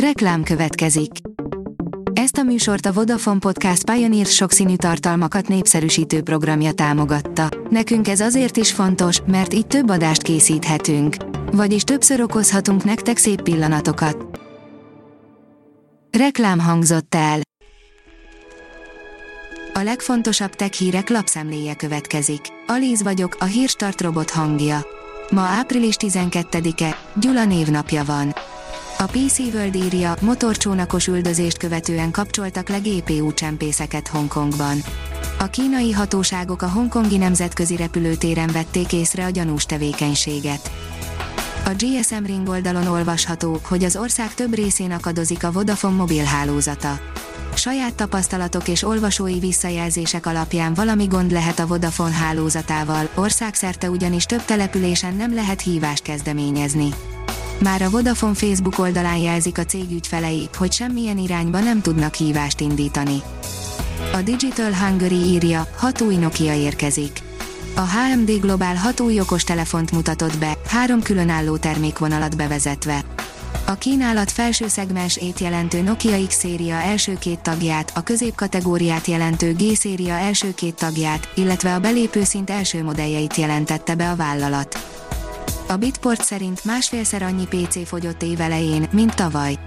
Reklám következik. Ezt a műsort a Vodafone Podcast Pioneer sokszínű tartalmakat népszerűsítő programja támogatta. Nekünk ez azért is fontos, mert így több adást készíthetünk. Vagyis többször okozhatunk nektek szép pillanatokat. Reklám hangzott el. A legfontosabb tech hírek lapszemléje következik. Alíz vagyok, a hírstart robot hangja. Ma április 12-e, Gyula névnapja van. A PC World írja, motorcsónakos üldözést követően kapcsoltak le GPU csempészeket Hongkongban. A kínai hatóságok a hongkongi nemzetközi repülőtéren vették észre a gyanús tevékenységet. A GSM Ring oldalon olvasható, hogy az ország több részén akadozik a Vodafone mobilhálózata. Saját tapasztalatok és olvasói visszajelzések alapján valami gond lehet a Vodafone hálózatával, országszerte ugyanis több településen nem lehet hívást kezdeményezni. Már a Vodafone Facebook oldalán jelzik a cég ügyfelei, hogy semmilyen irányba nem tudnak hívást indítani. A Digital Hungary írja, hat új Nokia érkezik. A HMD Global hat új okostelefont mutatott be, három különálló termékvonalat bevezetve. A kínálat felső szegmens ét jelentő Nokia X széria első két tagját, a középkategóriát jelentő G széria első két tagját, illetve a belépőszint első modelljeit jelentette be a vállalat. A Bitport szerint másfélszer annyi PC fogyott évelején, mint tavaly.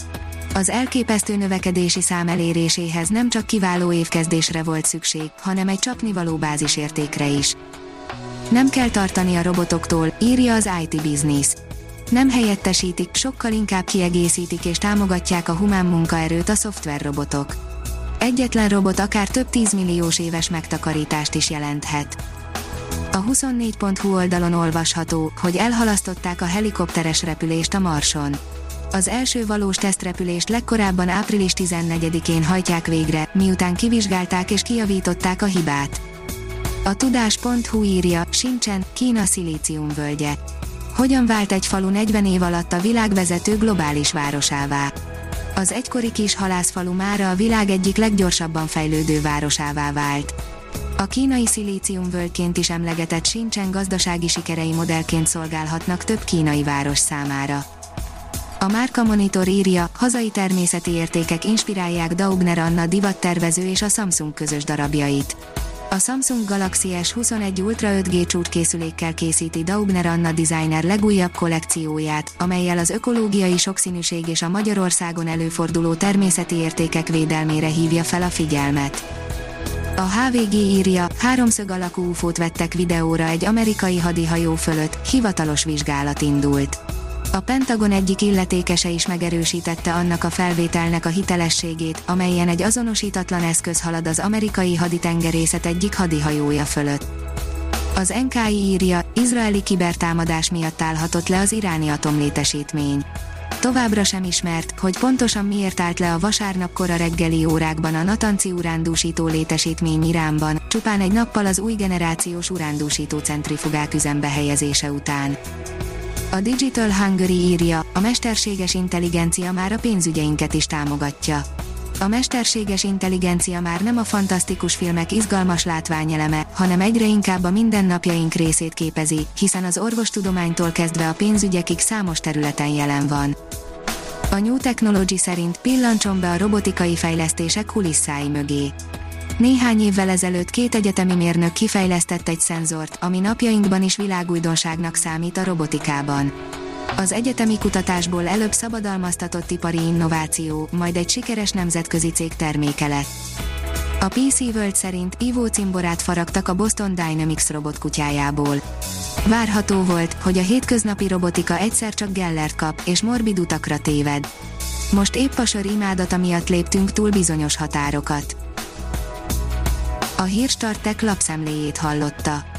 Az elképesztő növekedési szám eléréséhez nem csak kiváló évkezdésre volt szükség, hanem egy csapnivaló bázisértékre is. Nem kell tartani a robotoktól, írja az IT Business. Nem helyettesítik, sokkal inkább kiegészítik és támogatják a humán munkaerőt a szoftverrobotok. Egyetlen robot akár több tízmilliós éves megtakarítást is jelenthet. A 24.hu oldalon olvasható, hogy elhalasztották a helikopteres repülést a Marson. Az első valós tesztrepülést legkorábban április 14-én hajtják végre, miután kivizsgálták és kijavították a hibát. A tudás.hu írja, sincsen, Kína szilíciumvölgye. Hogyan vált egy falu 40 év alatt a világvezető globális városává? Az egykori kis halászfalu mára a világ egyik leggyorsabban fejlődő városává vált. A kínai szilíciumvölgyként is emlegetett Sincsen gazdasági sikerei modellként szolgálhatnak több kínai város számára. A Márka Monitor írja, hazai természeti értékek inspirálják Daubner Anna divattervező és a Samsung közös darabjait. A Samsung Galaxy S21 Ultra 5G csúcskészülékkel készíti Daubner Anna designer legújabb kollekcióját, amelyel az ökológiai sokszínűség és a Magyarországon előforduló természeti értékek védelmére hívja fel a figyelmet. A HVG írja, háromszög alakú UFO-t vettek videóra egy amerikai hadihajó fölött, hivatalos vizsgálat indult. A Pentagon egyik illetékese is megerősítette annak a felvételnek a hitelességét, amelyen egy azonosítatlan eszköz halad az amerikai haditengerészet egyik hadihajója fölött. Az NKI írja, izraeli kibertámadás miatt állhatott le az iráni atomlétesítmény. Továbbra sem ismert, hogy pontosan miért állt le a vasárnap kora reggeli órákban a Natanci urándúsító létesítmény Iránban, csupán egy nappal az új generációs urándúsító centrifugák üzembe helyezése után. A Digital Hungary írja, a mesterséges intelligencia már a pénzügyeinket is támogatja. A mesterséges intelligencia már nem a fantasztikus filmek izgalmas látványeleme, hanem egyre inkább a mindennapjaink részét képezi, hiszen az orvostudománytól kezdve a pénzügyekig számos területen jelen van. A New Technology szerint pillancson be a robotikai fejlesztések kulisszái mögé. Néhány évvel ezelőtt két egyetemi mérnök kifejlesztett egy szenzort, ami napjainkban is világújdonságnak számít a robotikában. Az egyetemi kutatásból előbb szabadalmaztatott ipari innováció, majd egy sikeres nemzetközi cég terméke lett. A PC World szerint ivó cimborát faragtak a Boston Dynamics robotkutyájából. Várható volt, hogy a hétköznapi robotika egyszer csak Gellert kap, és morbid utakra téved. Most épp a sör imádata miatt léptünk túl bizonyos határokat. A hírstartek lapszemléjét hallotta.